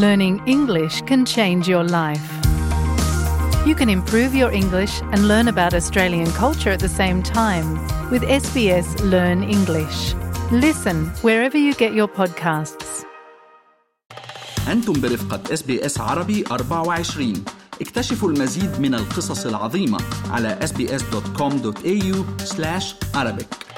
Learning English can change your life. You can improve your English and learn about Australian culture at the same time with SBS Learn English. Listen wherever you get your podcasts. أنتم برفقة اس بي اس عربي 24 اكتشفوا المزيد من القصص العظيمة على sbs.com.au arabic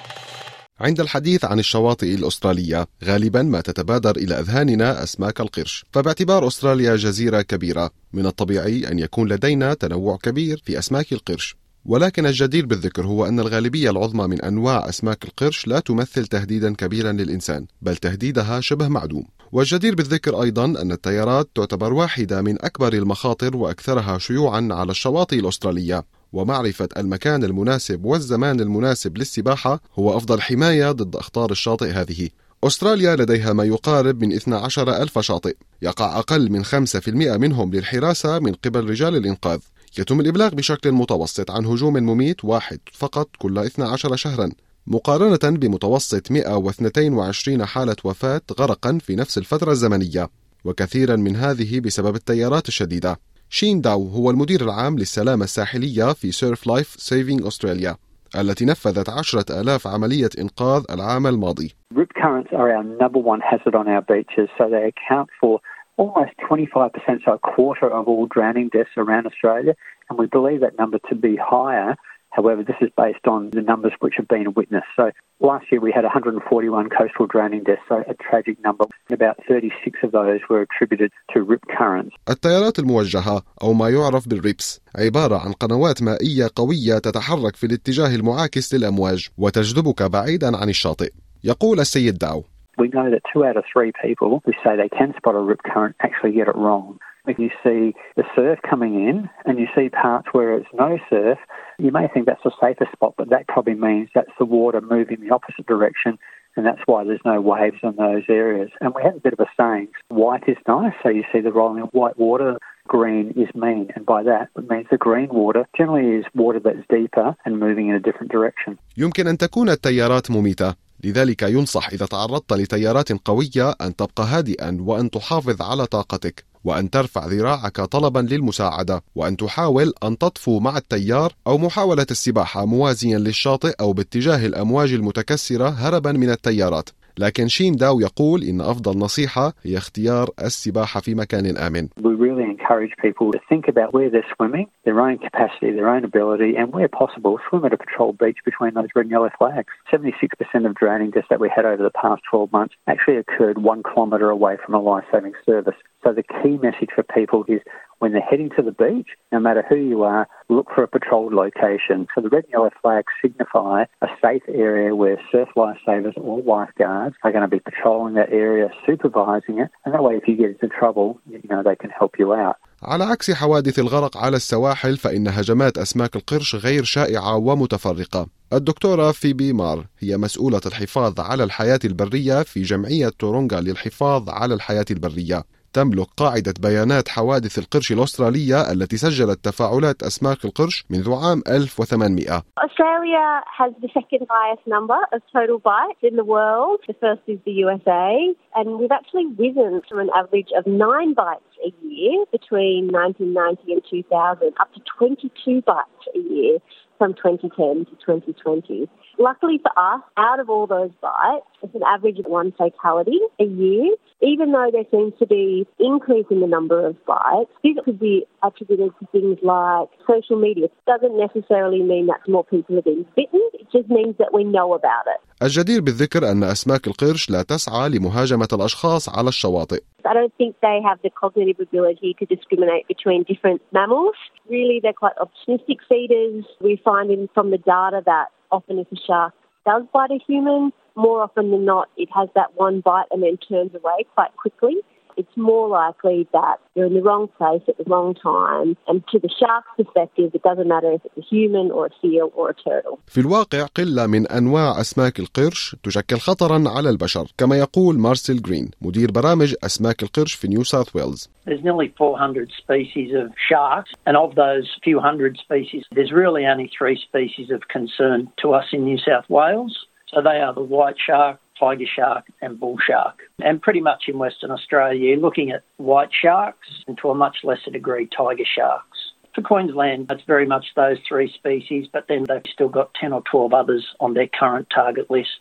عند الحديث عن الشواطئ الأسترالية غالبا ما تتبادر إلى أذهاننا أسماك القرش. فباعتبار أستراليا جزيرة كبيرة من الطبيعي أن يكون لدينا تنوع كبير في أسماك القرش. ولكن الجدير بالذكر هو أن الغالبية العظمى من أنواع أسماك القرش لا تمثل تهديدا كبيرا للإنسان بل تهديدها شبه معدوم. والجدير بالذكر أيضا أن التيارات تعتبر واحدة من أكبر المخاطر وأكثرها شيوعا على الشواطئ الأسترالية. ومعرفة المكان المناسب والزمان المناسب للسباحة هو أفضل حماية ضد أخطار الشاطئ هذه. أستراليا لديها ما يقارب من 12 ألف شاطئ. يقع أقل من 5% منهم للحراسة من قبل رجال الإنقاذ. يتم الإبلاغ بشكل متوسط عن هجوم مميت واحد فقط كل 12 شهرا. مقارنة بمتوسط 122 حالة وفاة غرقا في نفس الفترة الزمنية. وكثيرا من هذه بسبب التيارات الشديدة. شين داو هو المدير العام للسلامة الساحلية في Surf Life Saving Australia التي نفذت عشرة آلاف عملية إنقاذ العام الماضي. Rip currents are our number one hazard on our beaches, so they account for almost 25%, so a quarter of all drowning deaths around Australia, and we believe that number to be higher However, this is based on the numbers which have been witnessed. So last year we had 141 coastal drowning deaths, so a tragic number. About 36 of those were attributed to rip currents. التيارات الموجهة أو ما يعرف بالريبس عبارة عن قنوات مائية قوية تتحرك في الاتجاه المعاكس للأمواج وتجذبك بعيدا عن الشاطئ. يقول السيد داو We know that two out of three people who say they can spot a rip current actually get it wrong. If you see the surf coming in and you see parts where it's no surf, you may think that's a safer spot, but that probably means that's the water moving the opposite direction and that's why there's no waves in those areas. And we have a bit of a saying, white is nice, so you see the rolling of white water, green is mean, and by that it means the green water generally is water that's deeper and moving in a different direction. يمكن أن تكون التيارات مميتة لذلك ينصح إذا تعرضت لتيارات قوية أن تبقى هادئا وأن تحافظ على طاقتك وأن ترفع ذراعك طلبا للمساعدة وأن تحاول أن تطفو مع التيار أو محاولة السباحة موازيا للشاطئ أو باتجاه الأمواج المتكسرة هربا من التيارات. لكن شين داو يقول إن أفضل نصيحة هي اختيار السباحة في مكان آمن. We really encourage people to think about where they're swimming, their own capacity, their own ability, and where possible, swim at a patrol beach between those red and yellow flags. 76% of drowning deaths that we had over the past 12 months actually occurred one kilometre away from a life-saving service. So the key message for people is when they're heading to the beach, no matter who you are, look for a patrolled location. So the red and yellow flags signify a safe area where surf lifesavers or lifeguards are going to be patrolling that area, supervising it, and that way if you get into trouble, you know, they can help you out. على عكس حوادث الغرق على السواحل فإن هجمات أسماك القرش غير شائعة ومتفرقة الدكتورة فيبي مار هي مسؤولة الحفاظ على الحياة البرية في جمعية تورونغا للحفاظ على الحياة البرية تملك قاعدة بيانات حوادث القرش الأسترالية التي سجلت تفاعلات أسماك القرش منذ عام 1800 Australia has the second highest number of total bites in the world. The first is the USA, and we've actually risen to an average of nine bites a year between 1990 and 2000, up to 22 bites a year from 2010 to 2020. Luckily for us, out of all those bites, it's an average of one fatality a year. Even though there seems to be increase in the number of bites, this could be attributed to things like social media. It doesn't necessarily mean that more people are being bitten. It just means that we know about it. الجدير بالذكر أن أسماك القرش لا تسعى لمهاجمة الأشخاص على الشواطئ I don't think they have the cognitive ability to discriminate between different mammals. Really, they're quite opportunistic feeders. We find in, from the data that often if a shark does bite a human, more often than not, it has that one bite and then turns away quite quickly. It's more likely that you're in the wrong place at the wrong time. And to the shark's perspective, it doesn't matter if it's a human or a seal or a turtle. في الواقع قلة من أنواع أسماك القرش تشكل خطرا على البشر كما يقول مارسيل جرين مدير برامج أسماك القرش في نيو ساوث ويلز There's nearly 400 species of sharks, and of those few hundred species, there's really only three species of concern to us in New South Wales. So they are the white shark, tiger shark and bull shark. And pretty much in Western Australia, you're looking at white sharks and to a much lesser degree tiger sharks. For Queensland, it's very much those three species, but then they've still got 10 or 12 others on their current target list.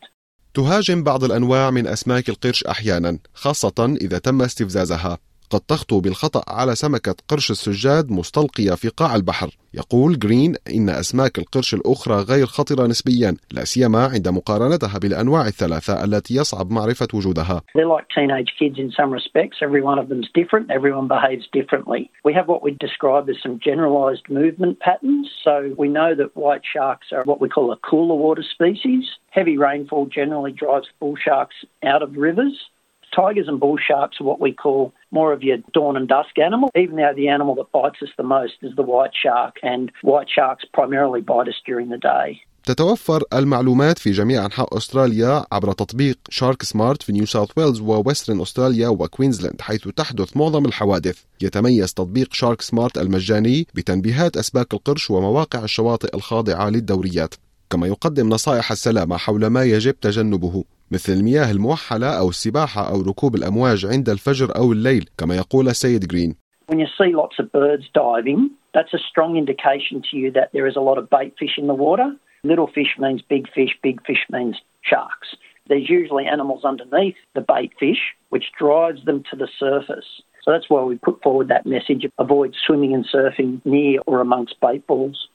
تهاجم بعض الأنواع من أسماك القرش أحيانا خاصة إذا تم استفزازها قد تخطو بالخطأ على سمكة قرش السجاد مستلقية في قاع البحر يقول جرين إن أسماك القرش الأخرى غير خطرة نسبيا لا سيما عند مقارنتها بالأنواع الثلاثة التي يصعب معرفة وجودها. Heavy rainfall generally drives bull sharks out of rivers. Tigers and bull sharks are what we call more of your dawn and dusk animal, even though the animal that bites us the most is the white shark, and white sharks primarily bite us during the day. تتوفر المعلومات في جميع أنحاء أستراليا عبر تطبيق SharkSmart في نيو ساوث ويلز وويسترن أستراليا وكوينزلاند حيث تحدث معظم الحوادث. يتميز تطبيق SharkSmart المجاني بتنبيهات أسماك القرش ومواقع الشواطئ الخاضعة للدوريات كما يقدم نصائح السلامة حول ما يجب تجنبه. مثل المياه الموحلة أو السباحة أو ركوب الأمواج عند الفجر أو الليل كما يقول السيد جرين When you see lots of birds diving, that's a strong indication to you that there is a lot of bait fish in the water. Little fish means big fish, big fish means sharks. There's usually animals underneath the bait fish, which drives them to the surface.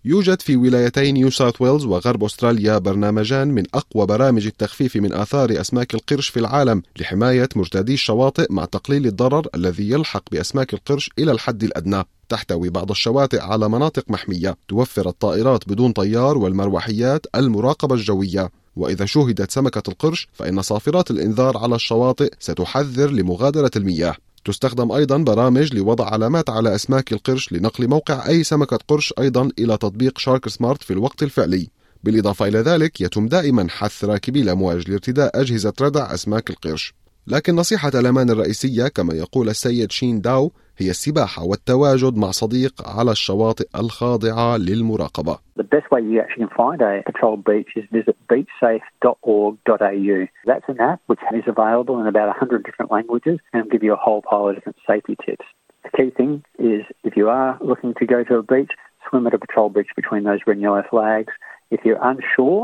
يوجد في ولايتي نيو ساوث ويلز وغرب أستراليا برنامجان من أقوى برامج التخفيف من آثار أسماك القرش في العالم لحماية مرتادي الشواطئ مع تقليل الضرر الذي يلحق بأسماك القرش إلى الحد الأدنى. تحتوي بعض الشواطئ على مناطق محمية توفر الطائرات بدون طيار والمروحيات المراقبة الجوية. وإذا شوهدت سمكة القرش فإن صافرات الإنذار على الشواطئ ستحذر لمغادرة المياه. تستخدم أيضا برامج لوضع علامات على أسماك القرش لنقل موقع أي سمكة قرش أيضا إلى تطبيق شارك سمارت في الوقت الفعلي. بالإضافة إلى ذلك يتم دائما حث راكبي الأمواج لارتداء أجهزة ردع أسماك القرش. لكن نصيحة الأمان الرئيسية كما يقول السيد شين داو هي السباحة والتواجد مع صديق على الشواطئ الخاضعة للمراقبة The best way you actually can find a patrolled beach is visit beachsafe.org.au. That's an app which is available in about 100 different languages and give you a whole pile of different safety tips. The key thing is if you are looking to go to a beach, swim at a patrol beach between those red and yellow flags. If you're unsure,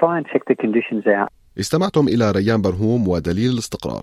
try and check the conditions out. استمعتم إلى ريان برهوم ودليل الاستقرار